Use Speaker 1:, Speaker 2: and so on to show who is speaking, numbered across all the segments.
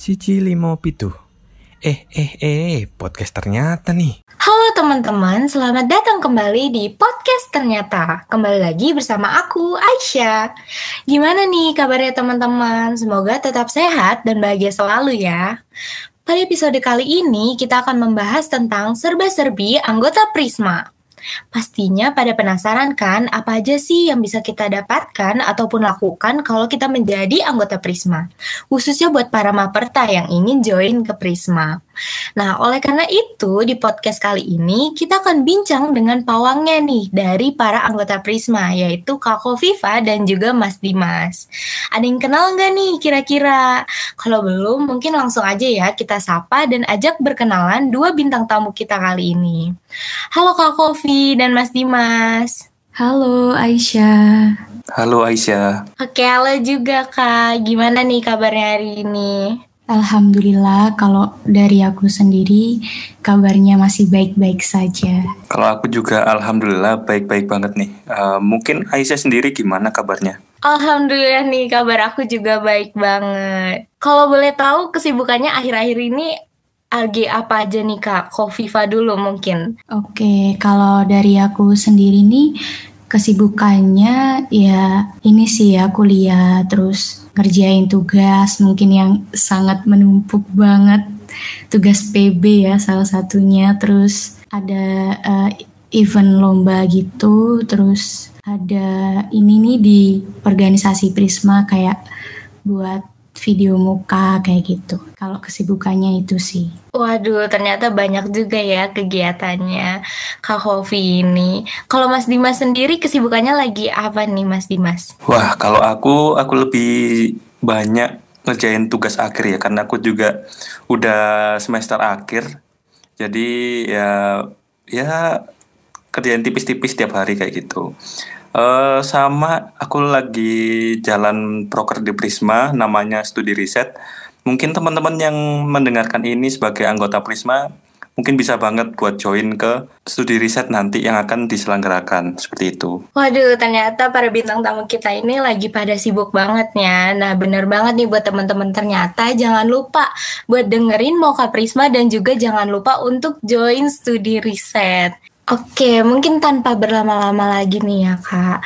Speaker 1: Siji limo pitu. Eh, eh, eh, podcast ternyata nih.
Speaker 2: Halo teman-teman, selamat datang kembali di podcast ternyata. Kembali lagi bersama aku, Aisyah. Gimana nih kabarnya teman-teman? Semoga tetap sehat dan bahagia selalu ya. Pada episode kali ini, kita akan membahas tentang serba-serbi anggota Prisma. Pastinya pada penasaran kan apa aja sih yang bisa kita dapatkan ataupun lakukan kalau kita menjadi anggota Prisma. Khususnya buat para maperta yang ingin join ke Prisma. Nah, oleh karena itu di podcast kali ini kita akan bincang dengan pawangnya nih dari para anggota Prisma yaitu Kak Viva dan juga Mas Dimas. Ada yang kenal nggak nih kira-kira? Kalau belum mungkin langsung aja ya kita sapa dan ajak berkenalan dua bintang tamu kita kali ini. Halo Kak Kofi dan Mas Dimas.
Speaker 3: Halo Aisyah.
Speaker 4: Halo Aisyah.
Speaker 2: Oke, halo juga Kak. Gimana nih kabarnya hari ini?
Speaker 3: Alhamdulillah kalau dari aku sendiri kabarnya masih baik-baik saja.
Speaker 4: Kalau aku juga alhamdulillah baik-baik banget nih. Uh, mungkin Aisyah sendiri gimana kabarnya?
Speaker 2: Alhamdulillah nih kabar aku juga baik banget. Kalau boleh tahu kesibukannya akhir-akhir ini lagi apa aja nih Kak? Kofifa dulu mungkin.
Speaker 3: Oke, kalau dari aku sendiri nih kesibukannya ya ini sih ya kuliah terus ngerjain tugas mungkin yang sangat menumpuk banget. Tugas PB ya salah satunya. Terus ada uh, event lomba gitu. Terus ada ini nih di organisasi Prisma kayak buat video muka kayak gitu. Kalau kesibukannya itu sih.
Speaker 2: Waduh, ternyata banyak juga ya kegiatannya Kak Hovi ini. Kalau Mas Dimas sendiri kesibukannya lagi apa nih Mas Dimas?
Speaker 4: Wah, kalau aku aku lebih banyak ngerjain tugas akhir ya karena aku juga udah semester akhir. Jadi ya ya kerjaan tipis-tipis tiap hari kayak gitu. Uh, sama aku lagi jalan proker di Prisma namanya studi riset. Mungkin teman-teman yang mendengarkan ini sebagai anggota Prisma mungkin bisa banget buat join ke studi riset nanti yang akan diselenggarakan seperti itu.
Speaker 2: Waduh, ternyata para bintang tamu kita ini lagi pada sibuk banget ya. Nah, bener banget nih buat teman-teman ternyata jangan lupa buat dengerin Moka Prisma dan juga jangan lupa untuk join studi riset. Oke, mungkin tanpa berlama-lama lagi nih ya kak.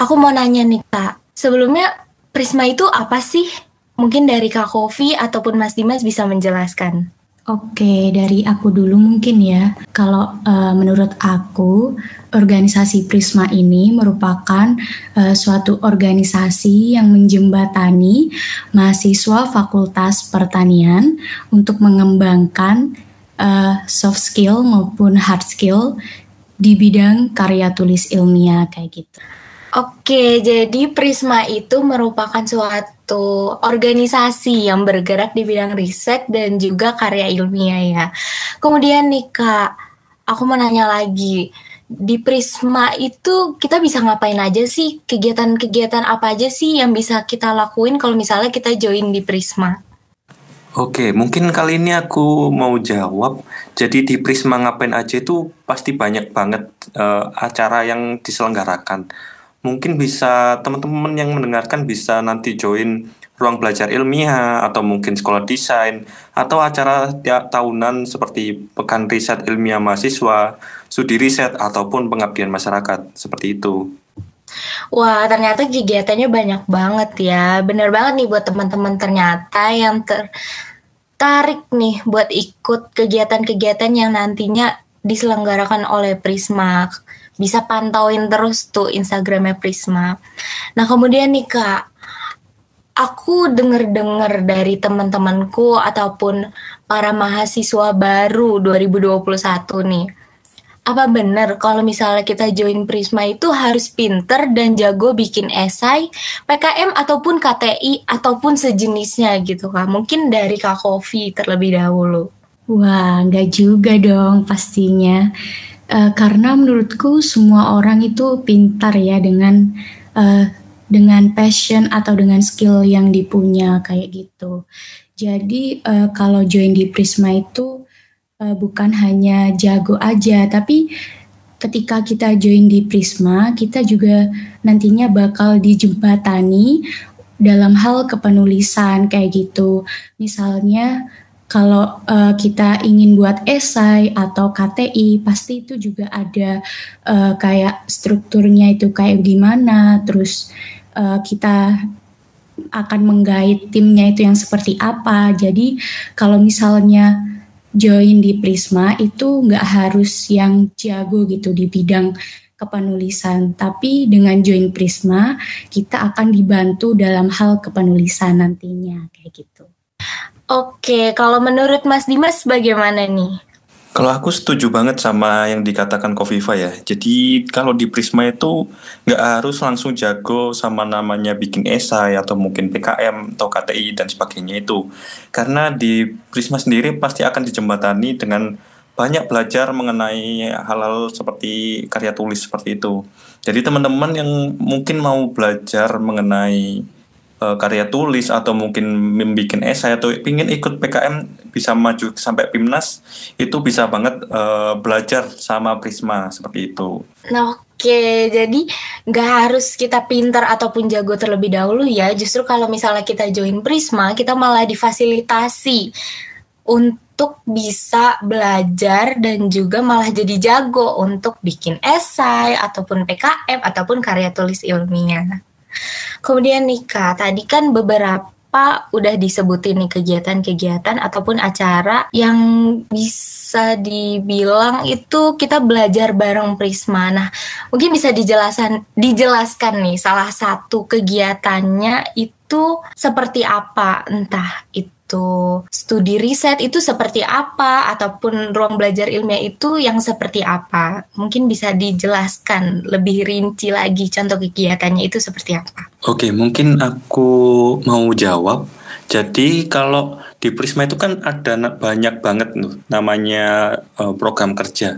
Speaker 2: Aku mau nanya nih kak, sebelumnya Prisma itu apa sih? Mungkin dari Kak Kofi ataupun Mas Dimas bisa menjelaskan.
Speaker 3: Oke, dari aku dulu mungkin ya. Kalau uh, menurut aku, organisasi Prisma ini merupakan uh, suatu organisasi yang menjembatani mahasiswa Fakultas Pertanian untuk mengembangkan uh, soft skill maupun hard skill di bidang karya tulis ilmiah kayak gitu.
Speaker 2: Oke, jadi Prisma itu merupakan suatu organisasi yang bergerak di bidang riset dan juga karya ilmiah ya. Kemudian nih Kak, aku mau nanya lagi. Di Prisma itu kita bisa ngapain aja sih? Kegiatan-kegiatan apa aja sih yang bisa kita lakuin kalau misalnya kita join di Prisma?
Speaker 4: Oke, mungkin kali ini aku mau jawab. Jadi di Prisma ngapain aja itu pasti banyak banget uh, acara yang diselenggarakan. Mungkin bisa teman-teman yang mendengarkan bisa nanti join ruang belajar ilmiah atau mungkin sekolah desain atau acara tiap tahunan seperti pekan riset ilmiah mahasiswa, studi riset ataupun pengabdian masyarakat seperti itu.
Speaker 2: Wah, ternyata kegiatannya banyak banget ya. Bener banget nih buat teman-teman ternyata yang tertarik nih buat ikut kegiatan-kegiatan yang nantinya diselenggarakan oleh Prisma. Bisa pantauin terus tuh Instagramnya Prisma. Nah, kemudian nih Kak, aku denger-denger dari teman-temanku ataupun para mahasiswa baru 2021 nih apa benar kalau misalnya kita join Prisma itu harus pinter dan jago bikin esai, PKM ataupun KTI ataupun sejenisnya gitu kak? Mungkin dari Kak Kofi terlebih dahulu.
Speaker 3: Wah, nggak juga dong pastinya. Uh, karena menurutku semua orang itu pintar ya dengan uh, dengan passion atau dengan skill yang dipunya kayak gitu. Jadi uh, kalau join di Prisma itu uh, bukan hanya jago aja, tapi ketika kita join di Prisma, kita juga nantinya bakal dijembatani dalam hal kepenulisan kayak gitu. Misalnya kalau uh, kita ingin buat esai atau KTI pasti itu juga ada uh, kayak strukturnya itu kayak gimana terus uh, kita akan menggait timnya itu yang seperti apa jadi kalau misalnya join di Prisma itu nggak harus yang jago gitu di bidang kepenulisan tapi dengan join Prisma kita akan dibantu dalam hal kepenulisan nantinya kayak gitu
Speaker 2: Oke, kalau menurut Mas Dimas bagaimana nih?
Speaker 4: Kalau aku setuju banget sama yang dikatakan Kofifa ya. Jadi kalau di Prisma itu nggak harus langsung jago sama namanya bikin esai atau mungkin PKM atau KTI dan sebagainya itu. Karena di Prisma sendiri pasti akan dijembatani dengan banyak belajar mengenai hal-hal seperti karya tulis seperti itu. Jadi teman-teman yang mungkin mau belajar mengenai uh, karya tulis atau mungkin membuat esai atau ingin ikut PKM bisa maju sampai PIMNAS itu bisa banget uh, belajar sama Prisma seperti itu.
Speaker 2: Nah, Oke, jadi nggak harus kita pintar ataupun jago terlebih dahulu ya. Justru kalau misalnya kita join Prisma, kita malah difasilitasi untuk bisa belajar dan juga malah jadi jago untuk bikin esai ataupun PKM ataupun karya tulis ilmiah. Kemudian nikah, tadi kan beberapa udah disebutin nih kegiatan-kegiatan ataupun acara yang bisa dibilang itu kita belajar bareng Prisma. Nah, mungkin bisa dijelaskan dijelaskan nih salah satu kegiatannya itu seperti apa? Entah itu itu studi riset itu seperti apa ataupun ruang belajar ilmiah itu yang seperti apa? Mungkin bisa dijelaskan lebih rinci lagi contoh kegiatannya itu seperti apa?
Speaker 4: Oke mungkin aku mau jawab. Jadi kalau di Prisma itu kan ada banyak banget tuh namanya uh, program kerja.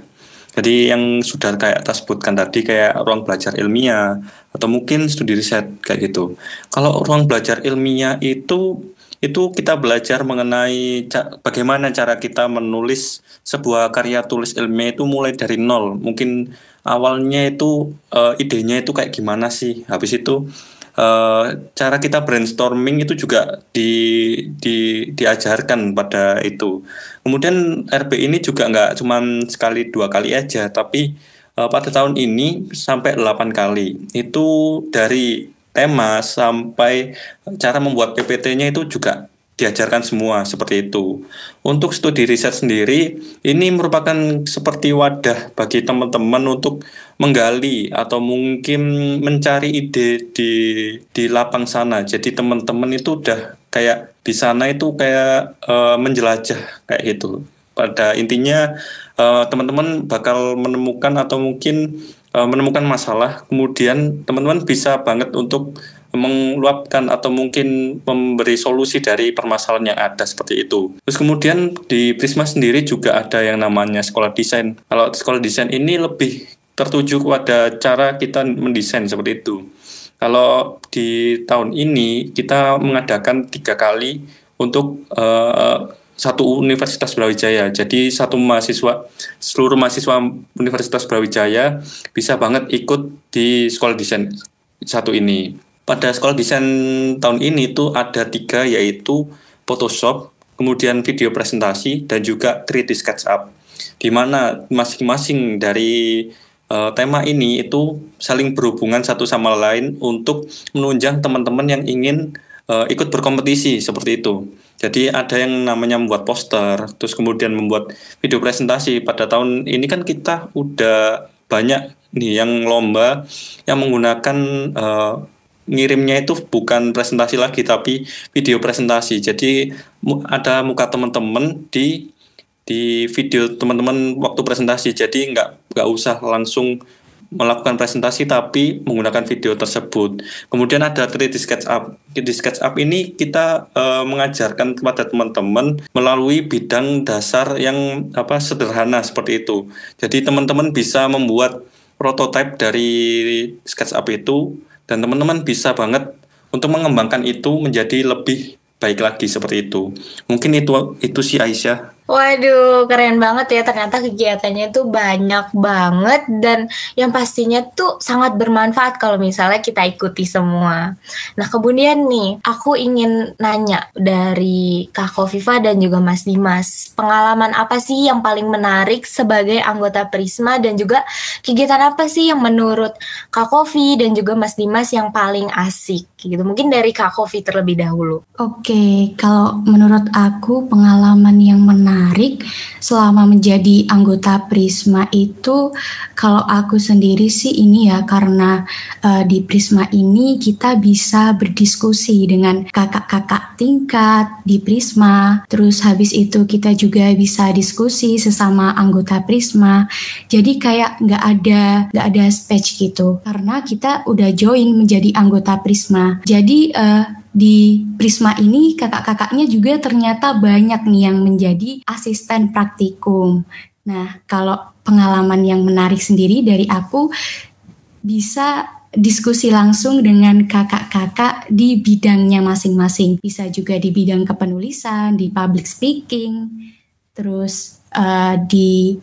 Speaker 4: Jadi yang sudah kayak kita sebutkan tadi kayak ruang belajar ilmiah atau mungkin studi riset kayak gitu. Kalau ruang belajar ilmiah itu itu kita belajar mengenai ca bagaimana cara kita menulis sebuah karya tulis ilmiah itu mulai dari nol. Mungkin awalnya itu uh, idenya itu kayak gimana sih. Habis itu uh, cara kita brainstorming itu juga di, di diajarkan pada itu. Kemudian RB ini juga nggak cuma sekali dua kali aja, tapi uh, pada tahun ini sampai 8 kali. Itu dari tema sampai cara membuat PPT-nya itu juga diajarkan semua seperti itu. Untuk studi riset sendiri, ini merupakan seperti wadah bagi teman-teman untuk menggali atau mungkin mencari ide di di lapang sana. Jadi teman-teman itu udah kayak di sana itu kayak uh, menjelajah kayak gitu. Pada intinya uh, teman-teman bakal menemukan atau mungkin uh, menemukan masalah, kemudian teman-teman bisa banget untuk mengeluapkan atau mungkin memberi solusi dari permasalahan yang ada seperti itu. Terus kemudian di Prisma sendiri juga ada yang namanya sekolah desain. Kalau sekolah desain ini lebih tertuju kepada cara kita mendesain seperti itu. Kalau di tahun ini kita mengadakan tiga kali untuk uh, satu Universitas Brawijaya. Jadi satu mahasiswa seluruh mahasiswa Universitas Brawijaya bisa banget ikut di sekolah desain satu ini pada sekolah desain tahun ini itu ada tiga yaitu Photoshop, kemudian video presentasi dan juga 3D SketchUp. Di mana masing-masing dari uh, tema ini itu saling berhubungan satu sama lain untuk menunjang teman-teman yang ingin uh, ikut berkompetisi seperti itu. Jadi ada yang namanya membuat poster, terus kemudian membuat video presentasi. Pada tahun ini kan kita udah banyak nih yang lomba yang menggunakan uh, ngirimnya itu bukan presentasi lagi tapi video presentasi. Jadi ada muka teman-teman di di video teman-teman waktu presentasi. Jadi nggak nggak usah langsung melakukan presentasi tapi menggunakan video tersebut. Kemudian ada 3D SketchUp. Di SketchUp ini kita uh, mengajarkan kepada teman-teman melalui bidang dasar yang apa sederhana seperti itu. Jadi teman-teman bisa membuat prototipe dari SketchUp itu dan teman-teman bisa banget untuk mengembangkan itu menjadi lebih baik lagi seperti itu. Mungkin itu itu sih Aisyah
Speaker 2: Waduh, keren banget ya. Ternyata kegiatannya tuh banyak banget dan yang pastinya tuh sangat bermanfaat kalau misalnya kita ikuti semua. Nah, kemudian nih, aku ingin nanya dari Kak Kofifa dan juga Mas Dimas, pengalaman apa sih yang paling menarik sebagai anggota Prisma dan juga kegiatan apa sih yang menurut Kak Kofi dan juga Mas Dimas yang paling asik gitu. Mungkin dari Kak Kofi terlebih dahulu.
Speaker 3: Oke, kalau menurut aku pengalaman yang menarik menarik selama menjadi anggota Prisma itu kalau aku sendiri sih ini ya karena uh, di Prisma ini kita bisa berdiskusi dengan kakak-kakak tingkat di Prisma. Terus habis itu kita juga bisa diskusi sesama anggota Prisma. Jadi kayak nggak ada nggak ada speech gitu. Karena kita udah join menjadi anggota Prisma. Jadi uh, di Prisma ini kakak-kakaknya juga ternyata banyak nih yang menjadi asisten praktikum. Nah, kalau pengalaman yang menarik sendiri dari aku bisa diskusi langsung dengan kakak-kakak di bidangnya masing-masing. Bisa juga di bidang kepenulisan, di public speaking, terus uh, di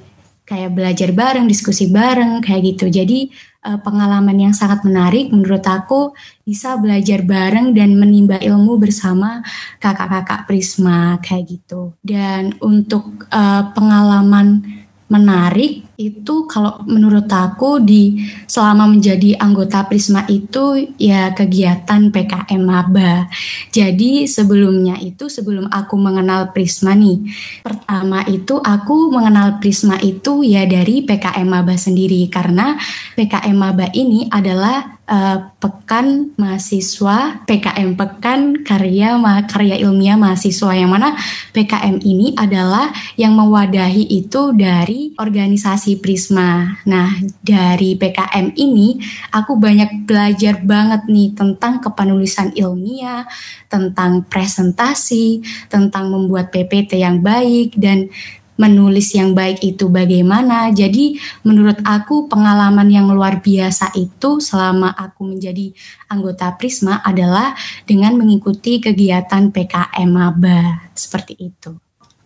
Speaker 3: kayak belajar bareng, diskusi bareng kayak gitu. Jadi uh, pengalaman yang sangat menarik menurut aku bisa belajar bareng dan menimba ilmu bersama kakak-kakak Prisma kayak gitu. Dan untuk uh, pengalaman menarik itu kalau menurut aku di selama menjadi anggota Prisma itu ya kegiatan PKM Maba. Jadi sebelumnya itu sebelum aku mengenal Prisma nih, pertama itu aku mengenal Prisma itu ya dari PKM Maba sendiri karena PKM Maba ini adalah uh, Pekan Mahasiswa PKM Pekan Karya Karya Ilmiah Mahasiswa yang mana PKM ini adalah yang mewadahi itu dari organisasi Prisma. Nah, dari PKM ini aku banyak belajar banget nih tentang kepenulisan ilmiah, tentang presentasi, tentang membuat PPT yang baik dan menulis yang baik itu bagaimana. Jadi menurut aku pengalaman yang luar biasa itu selama aku menjadi anggota Prisma adalah dengan mengikuti kegiatan PKM Maba seperti itu.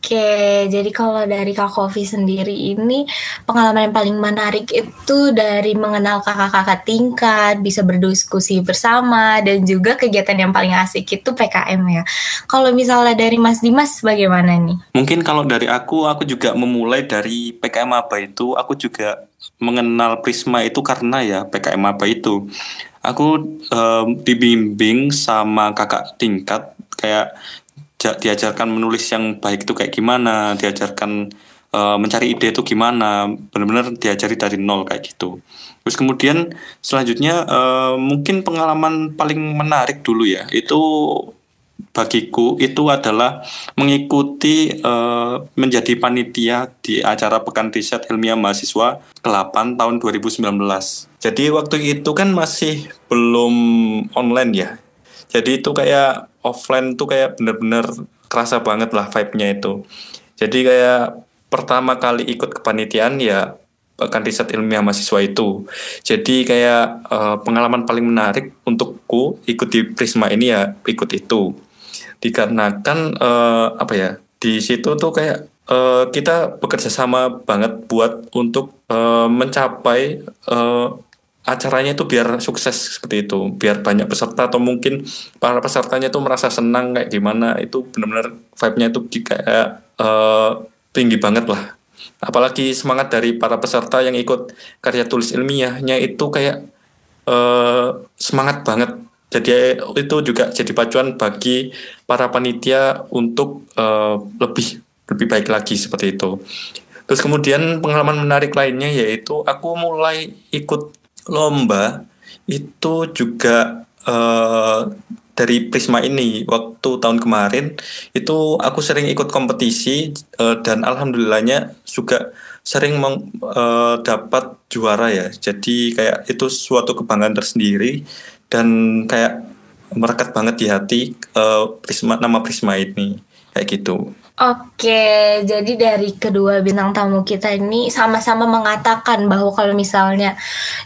Speaker 2: Oke, jadi kalau dari Kak Kofi sendiri ini pengalaman yang paling menarik itu dari mengenal kakak-kakak tingkat, bisa berdiskusi bersama dan juga kegiatan yang paling asik itu PKM ya. Kalau misalnya dari Mas Dimas bagaimana nih?
Speaker 4: Mungkin kalau dari aku, aku juga memulai dari PKM apa itu, aku juga mengenal Prisma itu karena ya PKM apa itu. Aku um, dibimbing sama kakak tingkat kayak diajarkan menulis yang baik itu kayak gimana, diajarkan uh, mencari ide itu gimana, benar-benar diajari dari nol kayak gitu. Terus kemudian selanjutnya uh, mungkin pengalaman paling menarik dulu ya, itu bagiku itu adalah mengikuti uh, menjadi panitia di acara Pekan Riset Ilmiah Mahasiswa ke-8 tahun 2019. Jadi waktu itu kan masih belum online ya. Jadi itu kayak offline tuh kayak bener-bener kerasa banget lah vibe-nya itu. Jadi kayak pertama kali ikut kepanitiaan ya bahkan riset ilmiah mahasiswa itu. Jadi kayak uh, pengalaman paling menarik untukku ikut di Prisma ini ya ikut itu. Dikarenakan uh, apa ya di situ tuh kayak uh, kita bekerja sama banget buat untuk uh, mencapai uh, acaranya itu biar sukses seperti itu, biar banyak peserta atau mungkin para pesertanya itu merasa senang kayak gimana itu benar-benar vibe-nya itu kayak uh, tinggi banget lah. Apalagi semangat dari para peserta yang ikut karya tulis ilmiahnya itu kayak uh, semangat banget. Jadi itu juga jadi pacuan bagi para panitia untuk uh, lebih lebih baik lagi seperti itu. Terus kemudian pengalaman menarik lainnya yaitu aku mulai ikut lomba itu juga uh, dari Prisma ini. Waktu tahun kemarin itu aku sering ikut kompetisi uh, dan alhamdulillahnya juga sering meng, uh, dapat juara ya. Jadi kayak itu suatu kebanggaan tersendiri dan kayak merekat banget di hati uh, Prisma nama Prisma ini. Kayak gitu
Speaker 2: Oke, jadi dari kedua bintang tamu kita ini sama-sama mengatakan bahwa kalau misalnya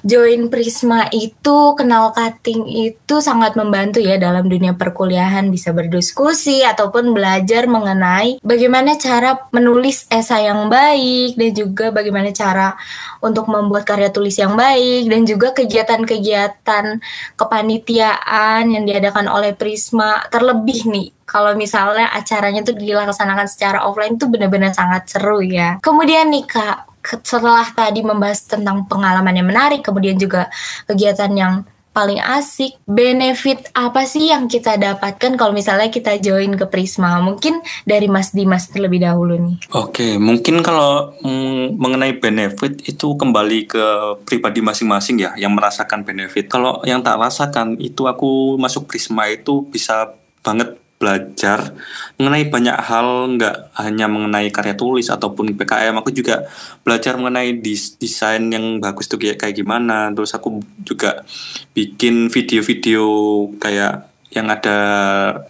Speaker 2: join Prisma itu kenal cutting itu sangat membantu ya dalam dunia perkuliahan bisa berdiskusi ataupun belajar mengenai bagaimana cara menulis esai yang baik dan juga bagaimana cara untuk membuat karya tulis yang baik dan juga kegiatan-kegiatan kepanitiaan yang diadakan oleh Prisma terlebih nih. Kalau misalnya acaranya tuh dilaksanakan secara offline tuh benar-benar sangat seru ya. Kemudian nih Kak, setelah tadi membahas tentang pengalaman yang menarik, kemudian juga kegiatan yang paling asik, benefit apa sih yang kita dapatkan kalau misalnya kita join ke Prisma? Mungkin dari Mas Dimas terlebih dahulu nih.
Speaker 4: Oke, mungkin kalau mm, mengenai benefit itu kembali ke pribadi masing-masing ya yang merasakan benefit. Kalau yang tak rasakan itu aku masuk Prisma itu bisa banget belajar mengenai banyak hal nggak hanya mengenai karya tulis ataupun PKM aku juga belajar mengenai dis desain yang bagus tuh kayak kayak gimana. Terus aku juga bikin video-video kayak yang ada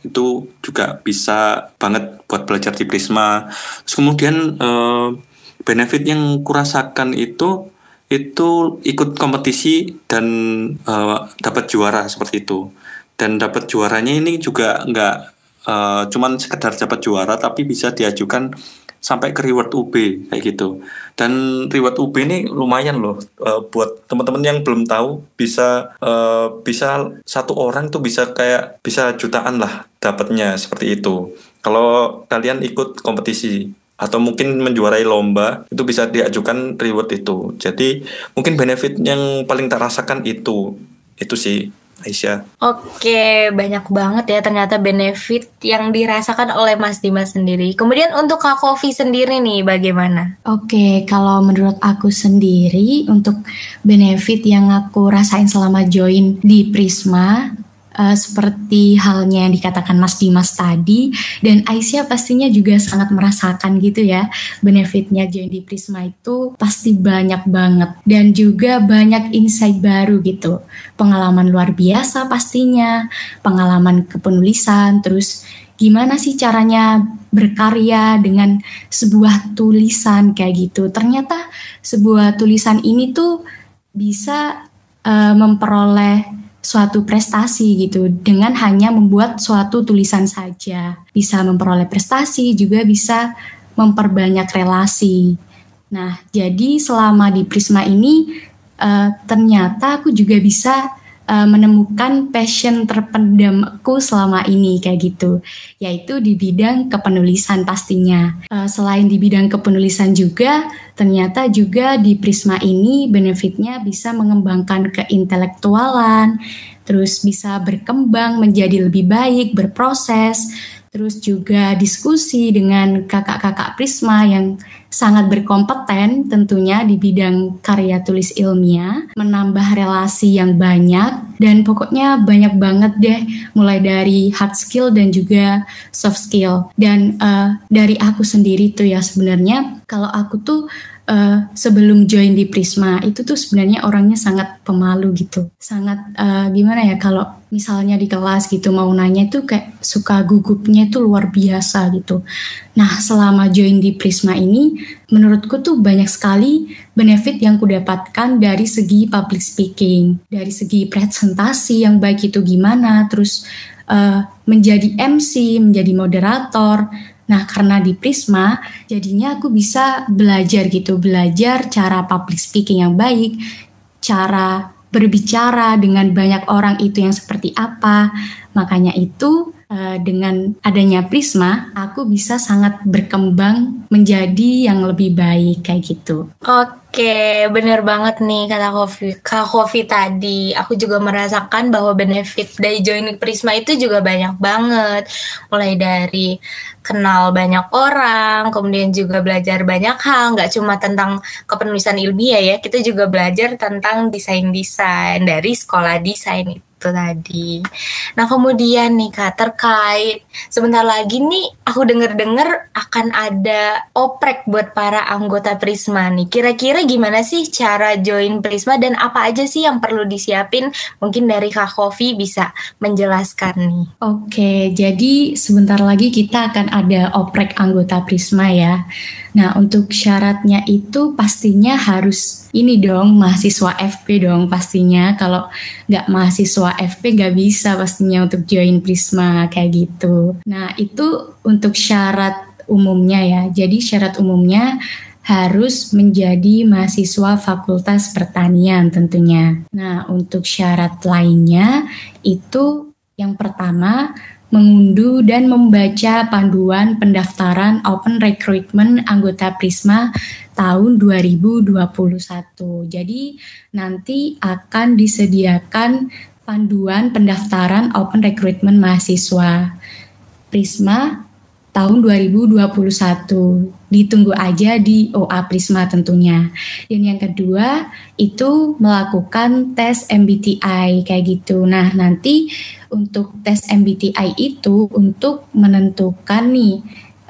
Speaker 4: itu juga bisa banget buat belajar di Prisma. Terus kemudian eh, benefit yang kurasakan itu itu ikut kompetisi dan eh, dapat juara seperti itu. Dan dapat juaranya ini juga nggak uh, cuman sekedar dapat juara tapi bisa diajukan sampai ke reward UB kayak gitu. Dan reward UB ini lumayan loh uh, buat teman-teman yang belum tahu bisa uh, bisa satu orang tuh bisa kayak bisa jutaan lah dapatnya seperti itu. Kalau kalian ikut kompetisi atau mungkin menjuarai lomba itu bisa diajukan reward itu. Jadi mungkin benefit yang paling terasakan itu itu sih Aisyah.
Speaker 2: Oke, banyak banget ya ternyata benefit yang dirasakan oleh Mas Dimas sendiri. Kemudian untuk Kak Kofi sendiri nih bagaimana?
Speaker 3: Oke, kalau menurut aku sendiri untuk benefit yang aku rasain selama join di Prisma uh, seperti halnya yang dikatakan Mas Dimas tadi dan Aisyah pastinya juga sangat merasakan gitu ya benefitnya join di Prisma itu pasti banyak banget dan juga banyak insight baru gitu. Pengalaman luar biasa pastinya pengalaman kepenulisan terus gimana sih caranya berkarya dengan sebuah tulisan kayak gitu. Ternyata sebuah tulisan ini tuh bisa uh, memperoleh suatu prestasi gitu dengan hanya membuat suatu tulisan saja. Bisa memperoleh prestasi juga bisa memperbanyak relasi. Nah, jadi selama di Prisma ini uh, ternyata aku juga bisa uh, menemukan passion terpendamku selama ini kayak gitu, yaitu di bidang kepenulisan pastinya. Uh, selain di bidang kepenulisan juga, ternyata juga di Prisma ini benefitnya bisa mengembangkan keintelektualan, terus bisa berkembang menjadi lebih baik, berproses, terus juga diskusi dengan kakak-kakak Prisma yang sangat berkompeten tentunya di bidang karya tulis ilmiah, menambah relasi yang banyak dan pokoknya banyak banget deh mulai dari hard skill dan juga soft skill. Dan uh, dari aku sendiri tuh ya sebenarnya kalau aku tuh uh, sebelum join di Prisma itu tuh sebenarnya orangnya sangat pemalu gitu, sangat uh, gimana ya kalau misalnya di kelas gitu mau nanya itu kayak suka gugupnya itu luar biasa gitu. Nah selama join di Prisma ini menurutku tuh banyak sekali benefit yang kudapatkan dari segi public speaking, dari segi presentasi yang baik itu gimana, terus uh, menjadi MC, menjadi moderator Nah, karena di Prisma, jadinya aku bisa belajar gitu, belajar cara public speaking yang baik, cara berbicara dengan banyak orang itu yang seperti apa. Makanya itu uh, dengan adanya Prisma, aku bisa sangat berkembang menjadi yang lebih baik kayak gitu.
Speaker 2: Oke, bener banget nih kata Kofi. Kak Kofi tadi, aku juga merasakan bahwa benefit dari joining Prisma itu juga banyak banget. Mulai dari kenal banyak orang, kemudian juga belajar banyak hal, nggak cuma tentang kepenulisan ilmiah ya, kita juga belajar tentang desain-desain dari sekolah desain itu itu tadi. Nah kemudian nih kak terkait sebentar lagi nih aku denger-dengar akan ada oprek buat para anggota Prisma nih. Kira-kira gimana sih cara join Prisma dan apa aja sih yang perlu disiapin? Mungkin dari Kak Kofi bisa menjelaskan nih.
Speaker 3: Oke, jadi sebentar lagi kita akan ada oprek anggota Prisma ya. Nah, untuk syaratnya itu pastinya harus ini dong, mahasiswa FP dong pastinya. Kalau nggak mahasiswa FP nggak bisa pastinya untuk join Prisma kayak gitu. Nah, itu untuk syarat umumnya ya. Jadi syarat umumnya harus menjadi mahasiswa Fakultas Pertanian tentunya. Nah, untuk syarat lainnya itu yang pertama mengunduh dan membaca panduan pendaftaran open recruitment anggota Prisma tahun 2021. Jadi nanti akan disediakan panduan pendaftaran open recruitment mahasiswa Prisma tahun 2021. Ditunggu aja di OA Prisma tentunya. Dan yang kedua itu melakukan tes MBTI kayak gitu. Nah, nanti untuk tes MBTI itu untuk menentukan nih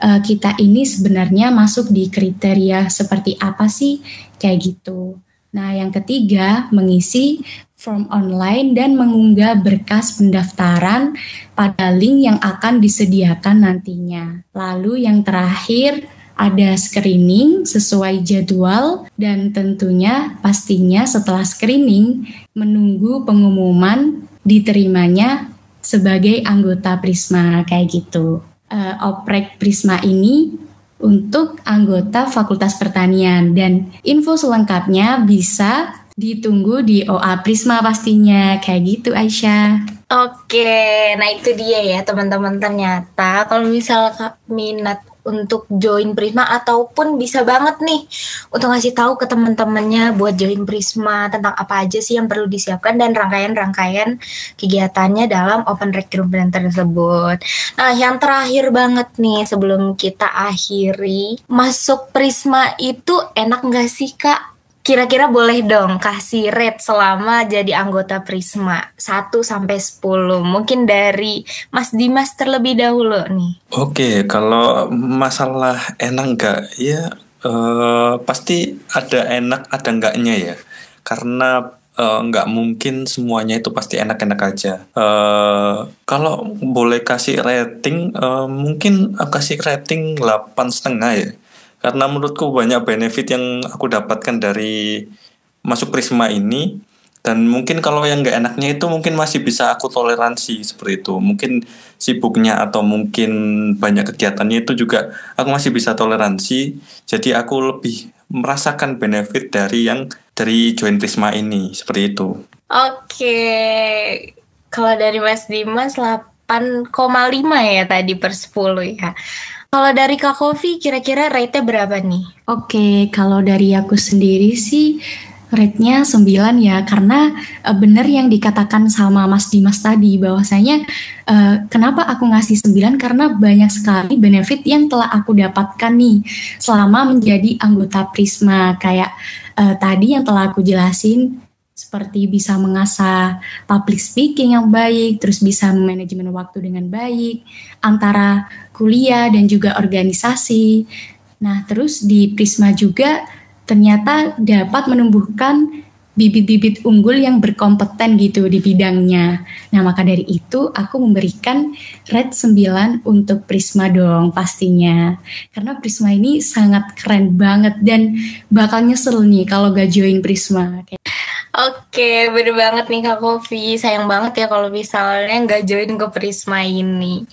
Speaker 3: uh, kita ini sebenarnya masuk di kriteria seperti apa sih kayak gitu. Nah, yang ketiga mengisi form online dan mengunggah berkas pendaftaran pada link yang akan disediakan nantinya. Lalu yang terakhir ada screening sesuai jadwal dan tentunya pastinya setelah screening menunggu pengumuman diterimanya sebagai anggota Prisma kayak gitu. Uh, oprek Prisma ini untuk anggota Fakultas Pertanian dan info selengkapnya bisa ditunggu di OA Prisma pastinya kayak gitu Aisyah.
Speaker 2: Oke, nah itu dia ya teman-teman ternyata kalau misal minat untuk join Prisma ataupun bisa banget nih untuk ngasih tahu ke teman-temannya buat join Prisma tentang apa aja sih yang perlu disiapkan dan rangkaian-rangkaian kegiatannya dalam open recruitment tersebut. Nah, yang terakhir banget nih sebelum kita akhiri, masuk Prisma itu enak nggak sih Kak? Kira-kira boleh dong kasih rate selama jadi anggota Prisma 1 sampai 10. Mungkin dari Mas Dimas terlebih dahulu nih.
Speaker 4: Oke, kalau masalah enak enggak ya uh, pasti ada enak ada enggaknya ya. Karena uh, nggak mungkin semuanya itu pasti enak-enak aja. Uh, kalau boleh kasih rating, uh, mungkin kasih rating 8 setengah ya karena menurutku banyak benefit yang aku dapatkan dari masuk Prisma ini. Dan mungkin kalau yang nggak enaknya itu mungkin masih bisa aku toleransi seperti itu. Mungkin sibuknya atau mungkin banyak kegiatannya itu juga aku masih bisa toleransi. Jadi aku lebih merasakan benefit dari yang dari join Prisma ini seperti itu.
Speaker 2: Oke. Kalau dari Mas Dimas 8,5 ya tadi per 10 ya kalau dari Kak Kofi kira-kira rate-nya berapa nih?
Speaker 3: Oke, kalau dari aku sendiri sih rate-nya 9 ya karena uh, benar yang dikatakan sama Mas Dimas tadi bahwasanya uh, kenapa aku ngasih 9 karena banyak sekali benefit yang telah aku dapatkan nih selama menjadi anggota Prisma kayak uh, tadi yang telah aku jelasin seperti bisa mengasah public speaking yang baik, terus bisa manajemen waktu dengan baik antara kuliah dan juga organisasi. Nah, terus di Prisma juga ternyata dapat menumbuhkan bibit-bibit unggul yang berkompeten gitu di bidangnya. Nah, maka dari itu aku memberikan red 9 untuk Prisma dong pastinya. Karena Prisma ini sangat keren banget dan bakal nyesel nih kalau gak join Prisma.
Speaker 2: Oke, bener banget nih Kak Kofi. Sayang banget ya kalau misalnya nggak join ke Prisma ini.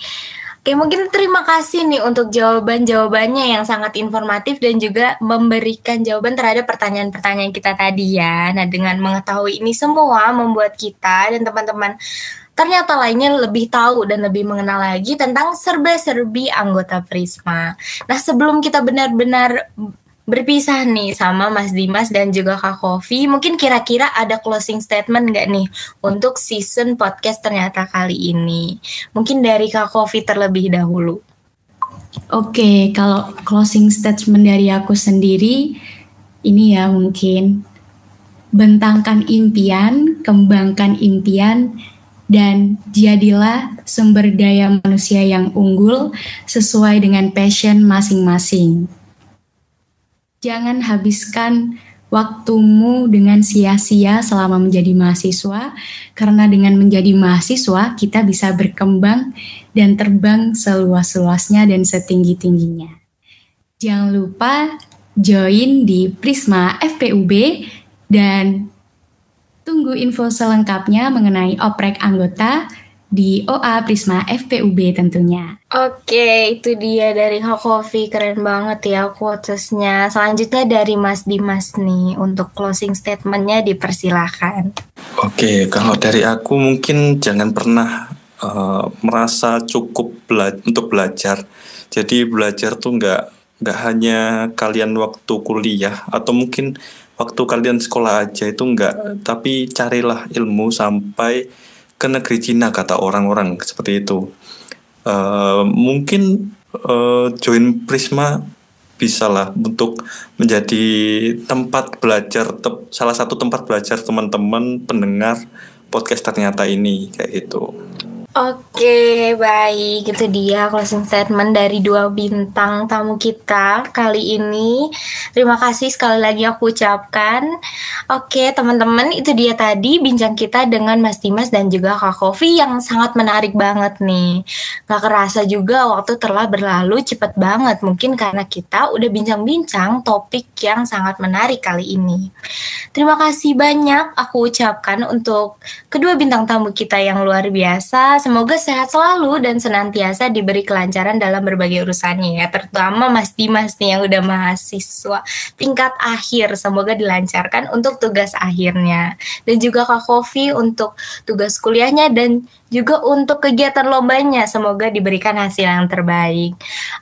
Speaker 2: Oke, mungkin terima kasih nih untuk jawaban-jawabannya yang sangat informatif dan juga memberikan jawaban terhadap pertanyaan-pertanyaan kita tadi ya. Nah, dengan mengetahui ini semua membuat kita dan teman-teman ternyata lainnya lebih tahu dan lebih mengenal lagi tentang serba-serbi anggota Prisma. Nah, sebelum kita benar-benar berpisah nih sama Mas Dimas dan juga Kak Kofi. Mungkin kira-kira ada closing statement nggak nih untuk season podcast ternyata kali ini? Mungkin dari Kak Kofi terlebih dahulu.
Speaker 3: Oke, kalau closing statement dari aku sendiri, ini ya mungkin bentangkan impian, kembangkan impian, dan jadilah sumber daya manusia yang unggul sesuai dengan passion masing-masing. Jangan habiskan waktumu dengan sia-sia selama menjadi mahasiswa, karena dengan menjadi mahasiswa kita bisa berkembang dan terbang seluas-luasnya dan setinggi-tingginya. Jangan lupa join di Prisma FPUB dan Tunggu info selengkapnya mengenai oprek anggota di OA Prisma FPUB tentunya.
Speaker 2: Oke, itu dia dari Hakofi. Keren banget ya quotesnya. Selanjutnya dari Mas Dimas nih. Untuk closing statementnya dipersilahkan.
Speaker 4: Oke, kalau dari aku mungkin jangan pernah uh, merasa cukup bela untuk belajar. Jadi belajar tuh nggak nggak hanya kalian waktu kuliah atau mungkin waktu kalian sekolah aja itu enggak tapi carilah ilmu sampai ke negeri Cina kata orang-orang seperti itu. Uh, mungkin uh, join Prisma bisa lah untuk menjadi tempat belajar te salah satu tempat belajar teman-teman pendengar podcast ternyata ini kayak gitu
Speaker 2: Oke, baik. Itu dia closing statement dari dua bintang tamu kita kali ini. Terima kasih sekali lagi aku ucapkan. Oke, teman-teman, itu dia tadi bincang kita dengan Mas Dimas dan juga Kak Kofi yang sangat menarik banget nih. Gak kerasa juga waktu telah berlalu cepet banget. Mungkin karena kita udah bincang-bincang topik yang sangat menarik kali ini. Terima kasih banyak aku ucapkan untuk kedua bintang tamu kita yang luar biasa Semoga sehat selalu dan senantiasa diberi kelancaran dalam berbagai urusannya ya, terutama Mas Dimas nih yang udah mahasiswa tingkat akhir. Semoga dilancarkan untuk tugas akhirnya. Dan juga Kak Kofi untuk tugas kuliahnya dan juga untuk kegiatan lombanya. Semoga diberikan hasil yang terbaik.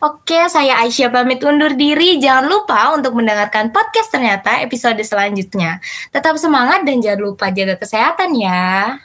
Speaker 2: Oke, saya Aisyah pamit undur diri. Jangan lupa untuk mendengarkan podcast ternyata episode selanjutnya. Tetap semangat dan jangan lupa jaga kesehatan ya.